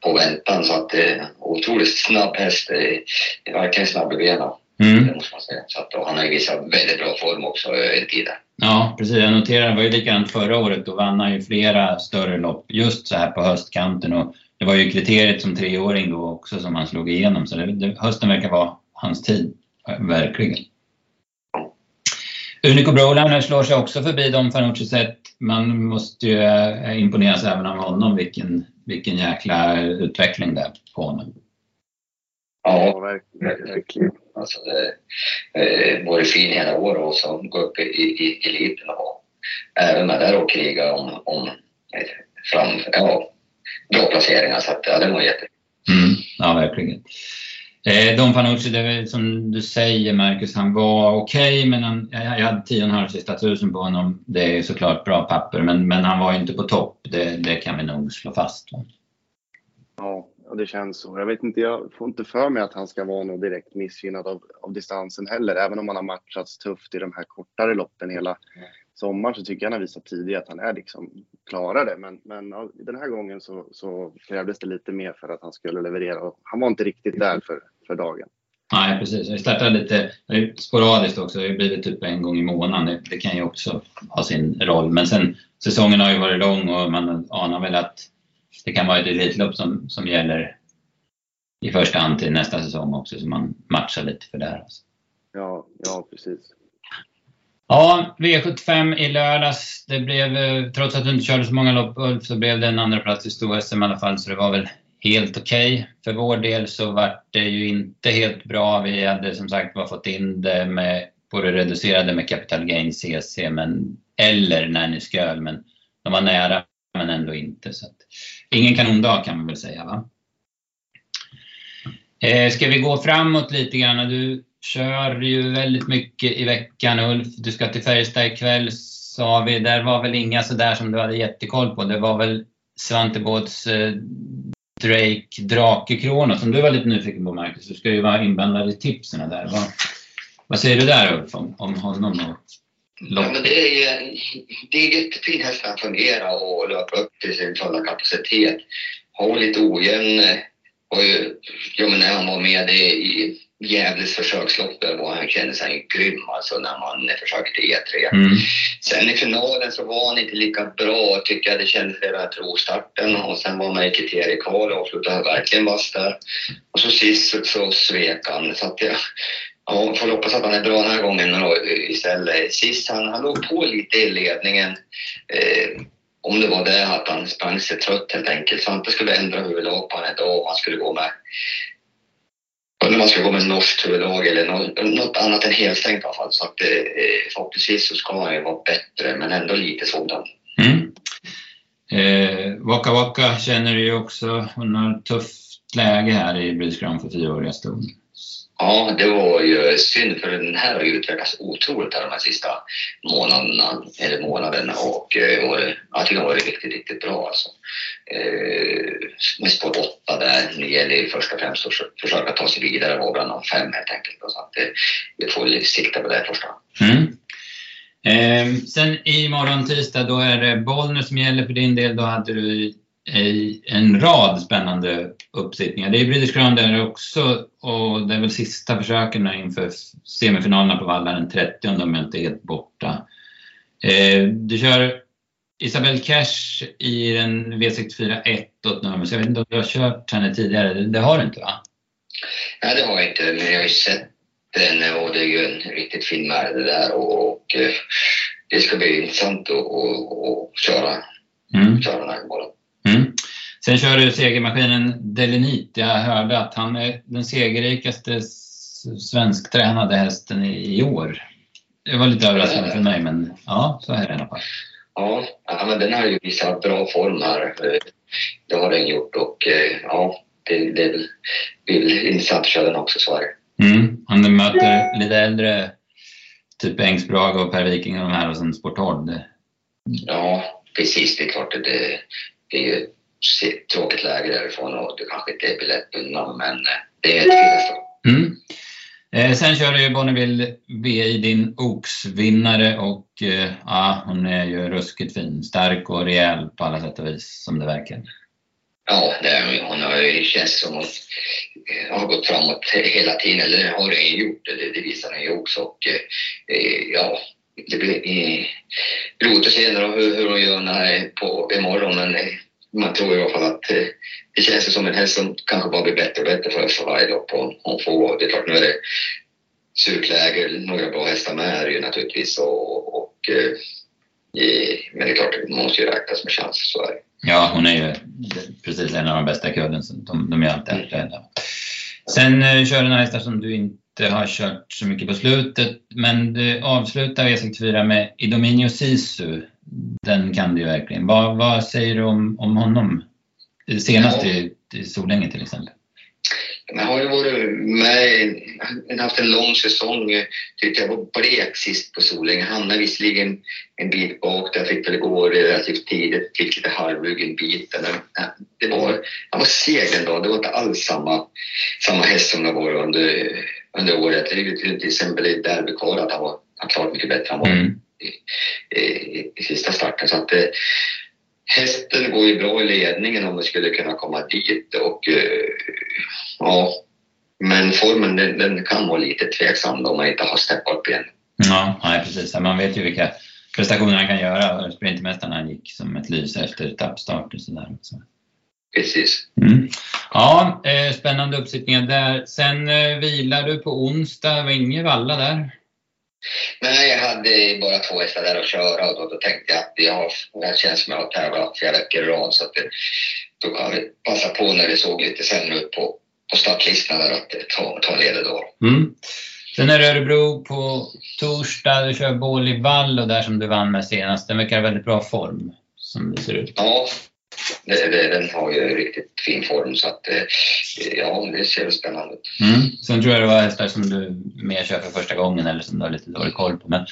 Speaker 3: på väntan. Så att eh, otroligt snabb häst. Eh, verkligen snabb i benen. Mm. Det måste man säga. Så att, han har ju visat väldigt bra form också över tiden.
Speaker 1: Ja, precis. Jag noterar, det var ju likadant förra året. Då vann han ju flera större lopp just så här på höstkanten. Och det var ju kriteriet som treåring då också som han slog igenom. Så det, det, hösten verkar vara hans tid, verkligen. Unico Broline slår sig också förbi Dom Fanucci sett. Man måste ju eh, imponeras även av honom, vilken, vilken jäkla utveckling det är på honom.
Speaker 3: Ja, verkligen. Alltså, det har varit fin hela året och så gå upp i, i, eliten och även med där och kriga om, om fram, ja, bra placeringar. Så att, ja, det var jätte.
Speaker 1: Mm, ja, verkligen. Eh, Don Fanucci, det är som du säger Marcus, han var okej okay, men han, jag, jag hade 10,5 sista tusen på honom. Det är såklart bra papper men, men han var inte på topp. Det, det kan vi nog slå fast. Va?
Speaker 2: Ja, det känns så. Jag vet inte, jag får inte för mig att han ska vara något direkt missgynnad av, av distansen heller. Även om han har matchats tufft i de här kortare loppen hela sommaren så tycker jag han har visat tidigare att han är liksom klarare. Men, men ja, den här gången så, så krävdes det lite mer för att han skulle leverera. Och han var inte riktigt där för, för dagen.
Speaker 1: Nej, precis. Vi startade lite sporadiskt också. Det har blivit typ en gång i månaden. Det, kan ju också ha sin roll. Men sen säsongen har ju varit lång och man anar väl att det kan vara ett elitlopp som, som gäller i första hand till nästa säsong också. Så man matchar lite för det här.
Speaker 2: Ja, ja precis.
Speaker 1: Ja, V75 i lördags. Det blev, eh, trots att du inte körde så många lopp Ulf, så blev det en andra plats i stor-SM i alla fall. Så det var väl helt okej. Okay. För vår del så var det ju inte helt bra. Vi hade som sagt bara fått in det med, på det reducerade med capital gain CC men, eller Nanny Sköl, men de var nära men ändå inte. Så att, ingen kanondag kan man väl säga. Va? Eh, ska vi gå framåt lite grann? Du kör ju väldigt mycket i veckan Ulf. Du ska till Färjestad ikväll sa vi. Där var väl inga sådär som du hade jättekoll på. Det var väl Svante Båths eh, Drake Drake Kronos som du var lite nyfiken på Marcus. Du ska ju vara inblandad i tipsen där. Vad, vad säger du där Ulf om, om honom och
Speaker 3: Ja, men det är, det är jättefin häst att fungera och löpa upp till sin fulla kapacitet. Har lite ojämn och ja, men när han var med i Gävles försökslopp där var han kände sig grym alltså när man försökte E3. Mm. Sen i finalen så var han inte lika bra tycker jag. Det kändes redan efter ostarten och sen var man i kriteriekval och avslutade verkligen vass där. Och så sist så, så svek han. Så att jag, ja, får hoppas att han är bra den här gången då, istället. Sist han, han låg på lite i ledningen. Eh, om det var det att han sprang sig trött helt enkelt. Svante skulle ändra huvudlag på honom idag och han skulle gå med Undrar om man ska gå med norskt huvudlag eller något, annat än helstängt i alla fall. Så att eh, förhoppningsvis så ska han ju vara bättre, men ändå lite sådan. Mm.
Speaker 1: Eh, Waka Waka känner du ju också, hon har ett tufft läge här i Brysgran för fyraåriga ston.
Speaker 3: Ja, det var ju synd för den här har ju utvecklats otroligt här de här sista månaderna, eller månaden och eh, var, jag tycker den var riktigt, riktigt bra alltså. Eh, med spår 8 där, nu gäller ju först och främst att försöka ta sig vidare och bland de fem helt enkelt. Så att eh, vi får sikta på det första. Mm.
Speaker 1: Eh, sen imorgon tisdag då är det Bollnäs som gäller för din del. Då hade du en rad spännande uppsittningar. Det är British Crown där också och det är väl sista försöken inför semifinalerna på Valla den 30 om jag inte är helt borta. Eh, du kör Isabelle Cash i den V64 1 nummer, så jag vet inte om du har kört henne tidigare. Det har du inte va?
Speaker 3: Nej, det har jag inte, men jag har ju sett den och det är ju en riktigt fin märg det där och, och, eh, det ska bli intressant att köra, mm. köra den här bollen.
Speaker 1: Sen kör du segermaskinen Delenit. Jag hörde att han är den segerrikaste svensktränade hästen i, i år. Det var lite överraskande för mig, men ja, så är det i alla fall.
Speaker 3: Ja, ja men den har ju visat bra form här. Det har den gjort och eh, ja, det, det är väl, intressant att köra den också, så är det.
Speaker 1: Mm. Han möter lite äldre, typ Engsbrag och Per Viking och de här och sen Sport
Speaker 3: Ja, precis. Det är klart det, det är ju tråkigt läge därifrån och det kanske inte är biljettbundna, men eh, det är ett fint mm.
Speaker 1: eh, Sen kör du ju Bonneville VI, din Oaks-vinnare och eh, ja, hon är ju ruskigt fin. Stark och rejäl på alla sätt och vis som det verkar.
Speaker 3: Ja, det är, hon har ju känns som hon eh, har gått framåt hela tiden, eller har hon gjort det, det visar hon ju också. Och, eh, ja, det blir eh, roligt att se hur, hur hon gör när, på, imorgon, men man tror i alla fall att eh, det känns som en häst som kanske bara blir bättre och bättre för, för varje lopp hon, hon får. Det är klart, nu är det surt läge, några bra hästar med är ju naturligtvis och, och eh, men det är klart, man måste ju räknas med chanser, så är det.
Speaker 1: Ja, hon är ju precis en av de bästa i kudden, så de, de är alltid aktuella. Mm. Sen eh, kör du några hästar som du inte har kört så mycket på slutet, men du avslutar V64 med Idominio Sisu den kan du ju verkligen. Vad, vad säger du om, om honom? Senast ja. i, i Solänge till exempel.
Speaker 3: Han har ju varit med, han haft en lång säsong. Tyckte jag var blek sist på Solänge. Hamnade visserligen en bit bak där, fick väl gå relativt tidigt, fick lite halvrygg en bit. Men det var, han var seg ändå. Det var inte alls samma, samma häst som det var under, under året. Till, exempel i Derbycar att han var han klart mycket bättre. Han var mm i, sista starten. Så att eh, hästen går ju bra i ledningen om vi skulle kunna komma dit och eh, ja, men formen den, den, kan vara lite tveksam om man inte har steppat upp igen.
Speaker 1: Ja, nej, precis. Man vet ju vilka prestationer han kan göra. Sprintmästaren han gick som ett lys efter etappstart och sådär. Så.
Speaker 3: Precis.
Speaker 1: Mm. Ja, eh, spännande uppsittningar där. Sen vilar du på onsdag, var ingen valla där?
Speaker 3: Nej, jag hade bara två hästar där att köra och då, då tänkte jag att jag, det känns som att jag har tävlat flera veckor i rad så att det, då kan vi passa på när det såg lite sämre ut på, på startlistan att ta, ta ledet då.
Speaker 1: Mm. Sen är det Örebro på torsdag. Du kör Bål Vallo där som du vann med senast. Den verkar ha väldigt bra form som det ser ut.
Speaker 3: Ja, den har ju riktigt fin form så att eh, ja, det ser spännande ut.
Speaker 1: Mm. Sen tror jag det var hästar som du mer kör för första gången eller som du har lite dålig koll på. Men,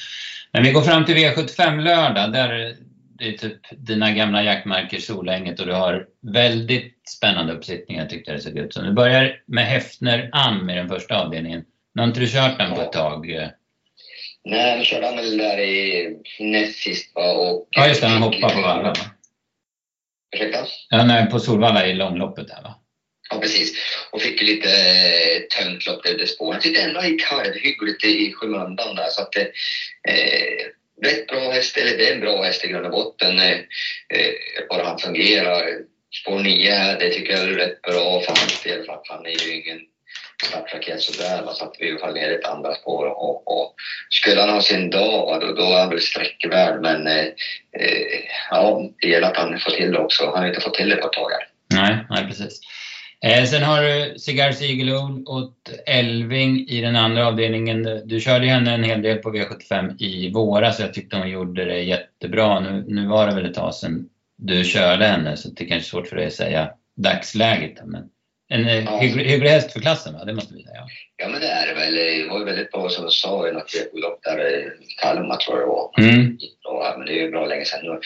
Speaker 1: men vi går fram till V75 lördag. Där det är typ dina gamla jaktmarker Solänget och du har väldigt spännande uppsittningar tyckte jag det såg ut som. Du börjar med Häftner Am i den första avdelningen. Nu har inte du kört den på ett tag?
Speaker 3: Nej, vi körde han väl där i näst sist va? Och,
Speaker 1: ja, just det. Han hoppade på Valla va?
Speaker 3: Ursäkta?
Speaker 1: Ja, nej, på Solvalla i långloppet där va?
Speaker 3: Ja, precis. Och fick lite eh, tungt lopp där spåren. Jag tyckte ändå han gick halvhyggligt i skymundan där. Så att, eh, rätt bra häst, eller det är en bra häst i grund och botten. Eh, eh bara han fungerar. Spår 9 här, det tycker jag är rätt bra för hans del. För att han är ju ingen startraket sådär. Så att vi i alla fall ner ett andra spår. Och, och, skulle han ha sin dag, då, då är han väl sträckvärd. Men eh, eh, ja, det gäller att han får till det också. Han har inte fått till det på ett tag här.
Speaker 1: Nej, nej precis. Eh, sen har du Cigar Sigelund åt Elving i den andra avdelningen. Du körde henne en hel del på V75 i våras och jag tyckte hon gjorde det jättebra. Nu, nu var det väl ett tag sedan du körde henne så det är kanske är svårt för dig att säga dagsläget. Men en eh, ja. hygglig, hygglig häst för klassen, va? det måste vi säga.
Speaker 3: Ja, men det är det väl. Det var ju väldigt bra som du sa i något lopp där i Kalmar tror jag det var.
Speaker 1: Mm.
Speaker 3: Bra, men det är ju bra länge sedan nu.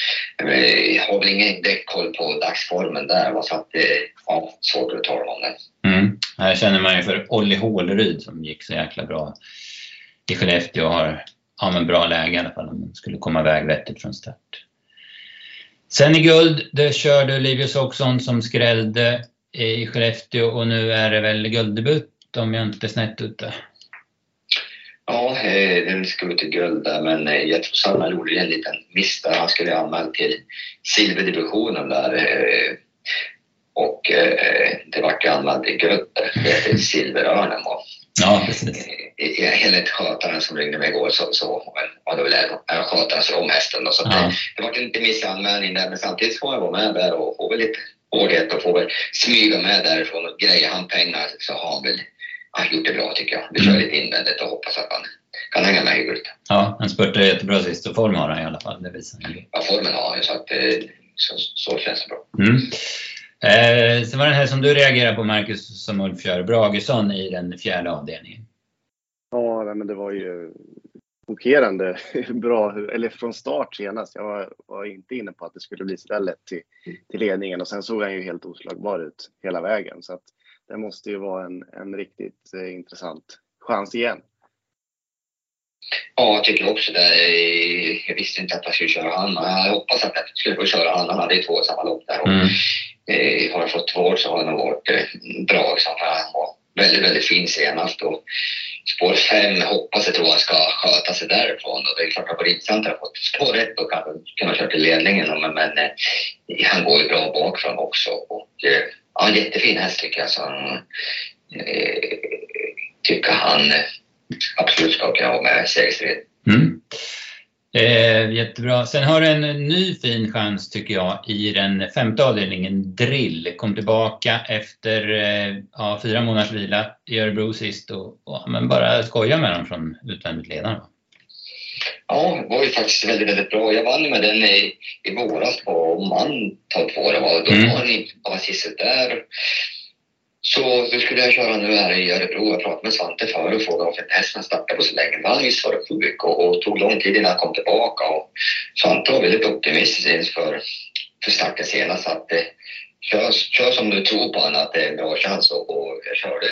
Speaker 3: Jag har väl ingen koll på dagsformen där, va? så att det ja, svårt att tala om det.
Speaker 1: Mm. Här känner man ju för Olli Håleryd som gick så jäkla bra i Skellefteå och har ja, men bra läge i alla fall om man skulle komma iväg vettigt från start. Sen i guld, där körde Livius Oxon som skrällde i Skellefteå och nu är det väl gulddebut om jag inte är snett ute.
Speaker 3: Ja, eh, den skulle till guld där, men eh, jag tror Sanna gjorde en liten miss där. Han skulle anmält till silverdivisionen där. Eh, och det vart ju anmält till guld där, Silverörnen var.
Speaker 1: Ja, precis.
Speaker 3: Enligt skötaren som ringde mig igår så, så var det väl skötaren som om hästen. Då, så ja. det, det var en liten missanmälning där, men samtidigt får jag vara med där och få väl hårdhet och får väl smyga med därifrån och grejer han pengar så har han väl han gjort det bra tycker jag. Vi kör lite invändigt och hoppas att han kan hänga med hyggligt.
Speaker 1: Ja, han spurtade jättebra sist och form har han i alla fall. Det visar
Speaker 3: Ja, formen har han så att eh, så, så känns det bra.
Speaker 1: Mm. Eh, sen var det här som du reagerade på Marcus som Ulf kör, Bragesson i den fjärde avdelningen.
Speaker 2: Ja, men det var ju chockerande bra, eller från start senast. Jag var, var, inte inne på att det skulle bli så där lätt till, till ledningen och sen såg han ju helt oslagbar ut hela vägen. Så att det måste ju vara en, en riktigt eh, intressant chans igen.
Speaker 3: Ja, jag tycker också det. Jag visste inte att jag skulle köra han. Jag hoppas att jag skulle få köra han. Han hade två samma lopp där. Och, mm. eh, har jag fått två så har det nog varit eh, bra. Liksom, han var väldigt, väldigt fin senast. Och, spår 5 hoppas jag tror han ska sköta sig därifrån. Och det är klart att det var intressant att ha fått spår ett och kanske kunna köra till ledningen. Men, men eh, han går ju bra bakifrån också. Och, eh, ja, en jättefin häst tycker jag. Så han, eh, tycker han absolut ska kunna vara med i segerstriden.
Speaker 1: Eh, jättebra. Sen har du en ny fin chans tycker jag i den femte avdelningen, Drill. Kom tillbaka efter eh, ja, fyra månaders vila i Örebro sist och, och men bara skoja med dem från utvändigt ledaren.
Speaker 3: Ja, det var ju faktiskt väldigt, väldigt bra. Jag vann med den i, i våras på Mantorp var det var. Då mm. var den bara där. Så vi skulle jag köra nu här i Örebro. Jag pratade med Svante förr och frågade varför hästen startade på så länge. Men han var varit sjuk och, och tog lång tid innan han kom tillbaka. Och Svante var väldigt optimistisk inför för starten senast. Att, eh, kör, kör som du tror på honom, att det är en bra chans. Och, och jag körde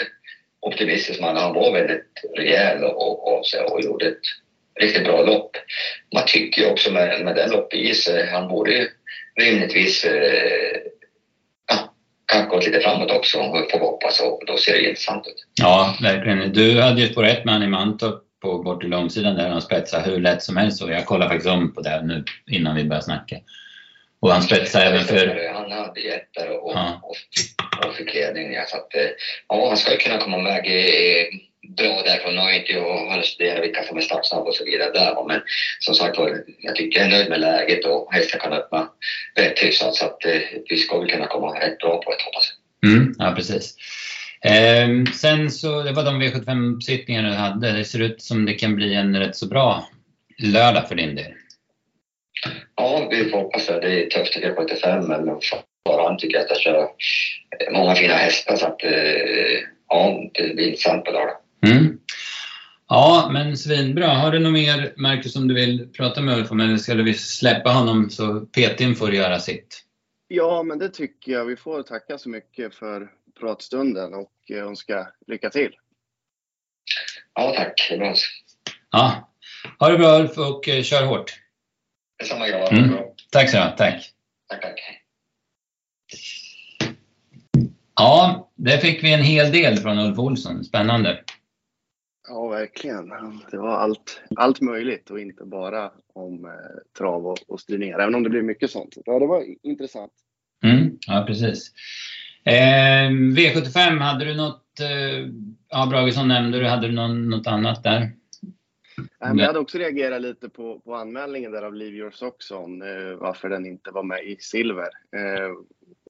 Speaker 3: optimistiskt man. han var väldigt rejäl och, och, och, och gjorde ett riktigt bra lopp. Man tycker ju också med, med den loppet i sig, han borde rimligtvis eh, kan gått lite framåt också, får hoppas. Och då ser det intressant ut.
Speaker 1: Ja, verkligen. Du hade ju spår ett med i Mantorp på bort i långsidan där han spetsade hur lätt som helst. Och jag kollade faktiskt om på det nu innan vi började snacka. Och han spetsade även för...
Speaker 3: Han hade jätter och, ja. och, och fick ledning. Så att, ja, han ska ju kunna komma med bra därifrån. Nu har inte jag studerat vilka som är startsnabba och så vidare där. Men som sagt jag tycker jag är nöjd med läget och hästen kan öppna rätt hyfsat. Så att eh, vi ska väl kunna komma rätt bra på det hoppas
Speaker 1: jag. Mm, ja, precis. Eh, sen så, det var de V75-sittningarna du hade. Det ser ut som det kan bli en rätt så bra lördag för din del.
Speaker 3: Ja, vi får hoppas det. Det är tufft att på 85 men förhand tycker jag att jag kör många fina hästar så att eh, ja, det blir intressant på lördag.
Speaker 1: Ja, men svinbra. Har du något mer, Marcus, som du vill prata med Ulf om? Eller ska vi släppa honom så Petin får göra sitt?
Speaker 2: Ja, men det tycker jag. Vi får tacka så mycket för pratstunden och önska lycka till.
Speaker 3: Ja, tack. Det bra.
Speaker 1: Ja. Ha det bra Ulf och eh, kör hårt.
Speaker 3: Detsamma grabbar. Mm.
Speaker 1: Tack så mycket. Tack.
Speaker 3: Tack, tack.
Speaker 1: Ja, där fick vi en hel del från Ulf Olsson. Spännande.
Speaker 2: Ja, verkligen. Det var allt, allt möjligt och inte bara om eh, trav och, och styrningar, även om det blev mycket sånt. Ja, det var intressant.
Speaker 1: Mm, ja, precis. Eh, V75, hade du något, eh, ja Bragesson nämnde du, hade du någon, något annat där?
Speaker 2: Jag hade också reagerat lite på, på anmälningen där av Leave Your Socks On, eh, varför den inte var med i silver. Eh,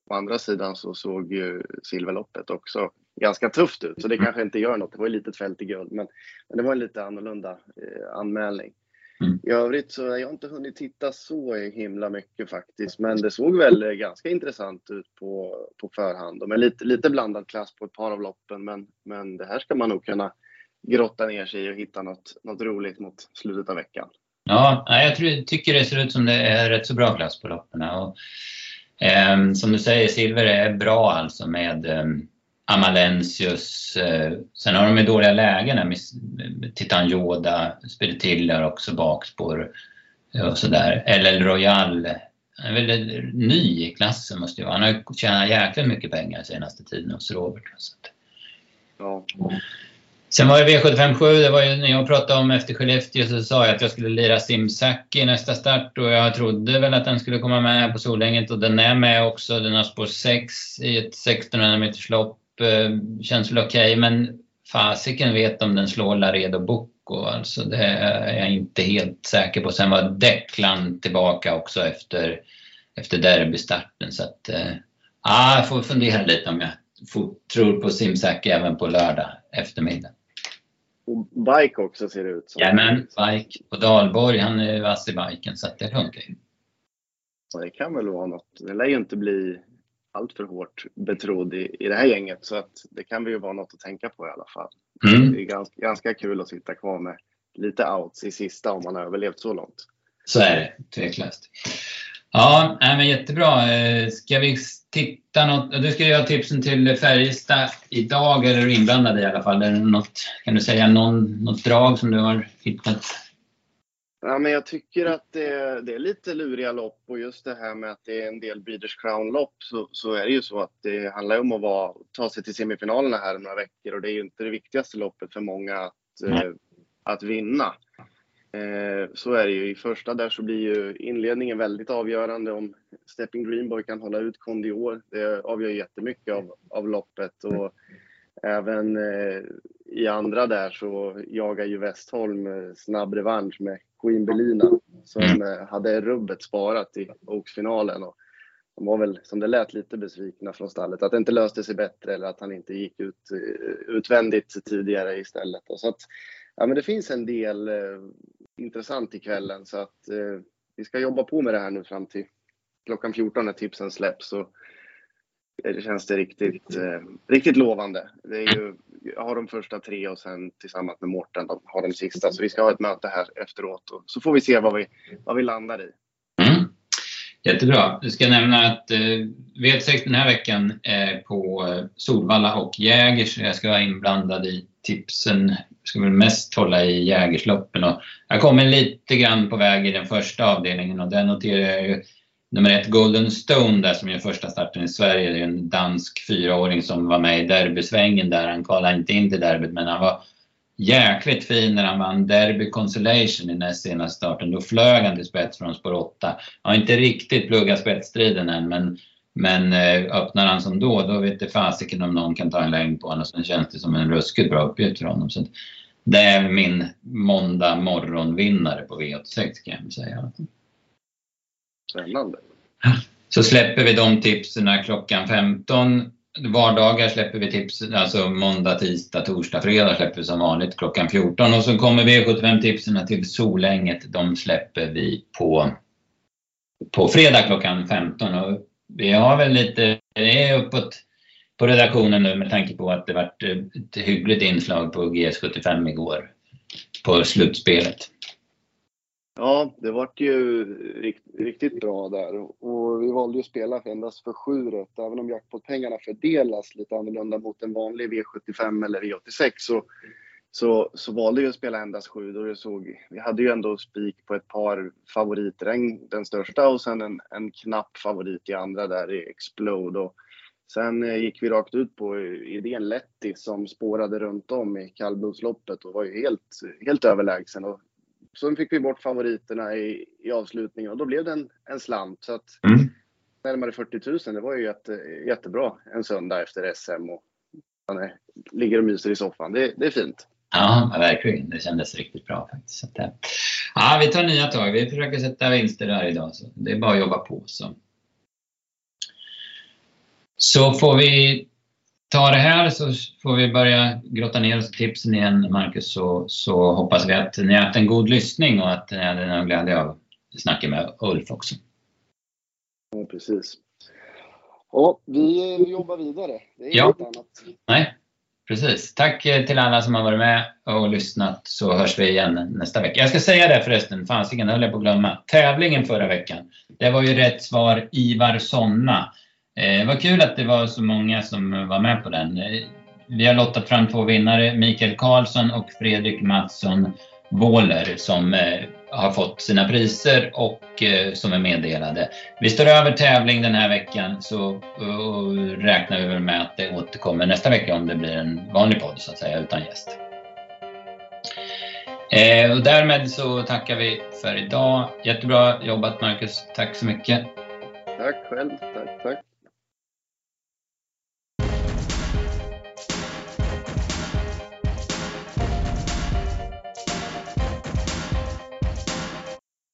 Speaker 2: å andra sidan så såg ju silverloppet också ganska tufft ut, så det mm. kanske inte gör något. Det var ju litet fält i guld, men, men det var en lite annorlunda eh, anmälning. Mm. I övrigt så har jag inte hunnit titta så himla mycket faktiskt, men det såg väl ganska intressant ut på, på förhand. Med lite, lite blandad klass på ett par av loppen, men, men det här ska man nog kunna grotta ner sig i och hitta något, något roligt mot slutet av veckan.
Speaker 1: Ja, jag tror, tycker det ser ut som det är rätt så bra klass på loppen. Och, eh, som du säger, silver är bra alltså med eh, Amalensius. Eh, sen har de ju dåliga lägen med Titan Yoda, Spiritilla också bakspår och sådär. LL Royal han är väl ny i klassen måste ju vara. Han har tjänat jäkligt mycket pengar senaste tiden hos Robert. Så
Speaker 2: ja.
Speaker 1: Sen var det V757, det var ju när jag pratade om efter Skellefteå så sa jag att jag skulle lira Simsaki i nästa start och jag trodde väl att den skulle komma med på Solänget och den är med också. Den har spår 6 i ett 1600 meters lopp. Eh, känns väl okej okay, men fasiken vet om den slår Laredo Bocco. Alltså det är jag inte helt säker på. Sen var Declan tillbaka också efter, efter derbystarten så att äh, jag får fundera lite om jag tror på Simsaki även på lördag eftermiddag.
Speaker 2: Och bike också ser det ut som.
Speaker 1: Jajamän, bike. Och Dalborg, han är vass i biken så att det funkar ju.
Speaker 2: det kan väl vara något. Det lär ju inte bli allt för hårt betrodd i, i det här gänget så att det kan ju vara något att tänka på i alla fall. Mm. Det är ganska, ganska kul att sitta kvar med lite outs i sista om man har överlevt så långt.
Speaker 1: Så är det, tveklöst. Ja, men jättebra. Eh, ska vi titta något? Du ska göra tipsen till Färjestad idag, eller du inblandad i alla fall? Är något, kan du säga någon, något drag som du har hittat?
Speaker 2: Ja, men jag tycker att det, det, är lite luriga lopp och just det här med att det är en del Breeders Crown-lopp så, så, är det ju så att det handlar om att vara, ta sig till semifinalerna här om några veckor och det är ju inte det viktigaste loppet för många att, eh, att vinna. Eh, så är det ju. I första där så blir ju inledningen väldigt avgörande om Stepping Greenboy kan hålla ut Kondior. Det avgör jättemycket av, av loppet och även eh, i andra där så jagar ju Westholm eh, snabb revansch med Queen Belina som mm. eh, hade rubbet sparat i Oaks-finalen. Och de var väl, som det lät, lite besvikna från stallet. Att det inte löste sig bättre eller att han inte gick ut eh, utvändigt tidigare istället. Så att, ja, men det finns en del eh, intressant i kvällen så att eh, vi ska jobba på med det här nu fram till klockan 14 när tipsen släpps. Så det känns det riktigt, eh, riktigt lovande. Det är ju, jag har de första tre och sen tillsammans med Mårten har den sista. Så vi ska ha ett möte här efteråt och så får vi se vad vi, vad vi landar i.
Speaker 1: Mm. Jättebra. Jag ska nämna att eh, V6 den här veckan är på eh, Solvalla och Jägers. Jag ska vara inblandad i tipsen. Jag ska väl mest hålla i Jägersloppen. Och jag kommer lite grann på väg i den första avdelningen och där noterar jag ju nummer ett Golden Stone där som gör första starten i Sverige. Det är en dansk fyraåring som var med i derbysvängen där. Han kvalade inte in till derbyt men han var jäkligt fin när han vann Derby Consolation i näst senaste starten. Då flög han till spets från spår 8. Han har inte riktigt pluggat spetsstriden än men, men eh, öppnar han som då, då vet det fasiken om någon kan ta en längd på honom. Sen känns det som en ruskigt bra uppgift för honom. Så det är min måndag morgonvinnare på V86 kan jag säga.
Speaker 2: Spännande.
Speaker 1: Så släpper vi de tipsen klockan 15. Vardagar släpper vi tips, alltså måndag, tisdag, torsdag, fredag släpper vi som vanligt klockan 14. Och så kommer V75-tipsen till Solänget. De släpper vi på, på fredag klockan 15. Och vi har väl lite, det är uppåt på redaktionen nu med tanke på att det varit ett hyggligt inslag på GS75 igår på slutspelet.
Speaker 2: Ja, det vart ju rikt, riktigt bra där och vi valde ju att spela endast för sju rätt. Även om jackpotpengarna fördelas lite annorlunda mot en vanlig V75 eller V86 så, så, så valde vi att spela endast sju. Då det såg, vi hade ju ändå spik på ett par favoriter, den största och sen en, en knapp favorit i andra där i Explode. Och sen eh, gick vi rakt ut på idén Letti som spårade runt om i kallblodsloppet och var ju helt, helt överlägsen. Och Sen fick vi bort favoriterna i, i avslutningen och då blev det en, en slant. Så att mm. närmare 40 000, det var ju jätte, jättebra en söndag efter SM och är, ligger och myser i soffan. Det, det är fint.
Speaker 1: Ja, verkligen. Det kändes riktigt bra faktiskt. Så att, eh, ja, vi tar nya tag. Vi försöker sätta vinster där idag. Så det är bara att jobba på. Så, så får vi ta det här så får vi börja grotta ner oss i tipsen igen, Marcus, så, så hoppas vi att ni har haft en god lyssning och att ni hade någon glädje av snacket med Ulf också.
Speaker 2: Ja, precis. Ja, vi jobbar vidare. Det är
Speaker 1: ja.
Speaker 2: inget annat.
Speaker 1: Nej, precis. Tack till alla som har varit med och lyssnat så hörs vi igen nästa vecka. Jag ska säga det förresten, fasiken höll jag på att glömma. Tävlingen förra veckan, det var ju rätt svar Ivar Sonna. Eh, det var kul att det var så många som var med på den. Eh, vi har lottat fram två vinnare, Mikael Karlsson och Fredrik Mattsson Wåhler som eh, har fått sina priser och eh, som är meddelade. Vi står över tävling den här veckan så räknar vi med att det återkommer nästa vecka om det blir en vanlig podd så att säga utan gäst. Eh, och därmed så tackar vi för idag. Jättebra jobbat Marcus. Tack så mycket.
Speaker 2: Tack själv. Tack, tack.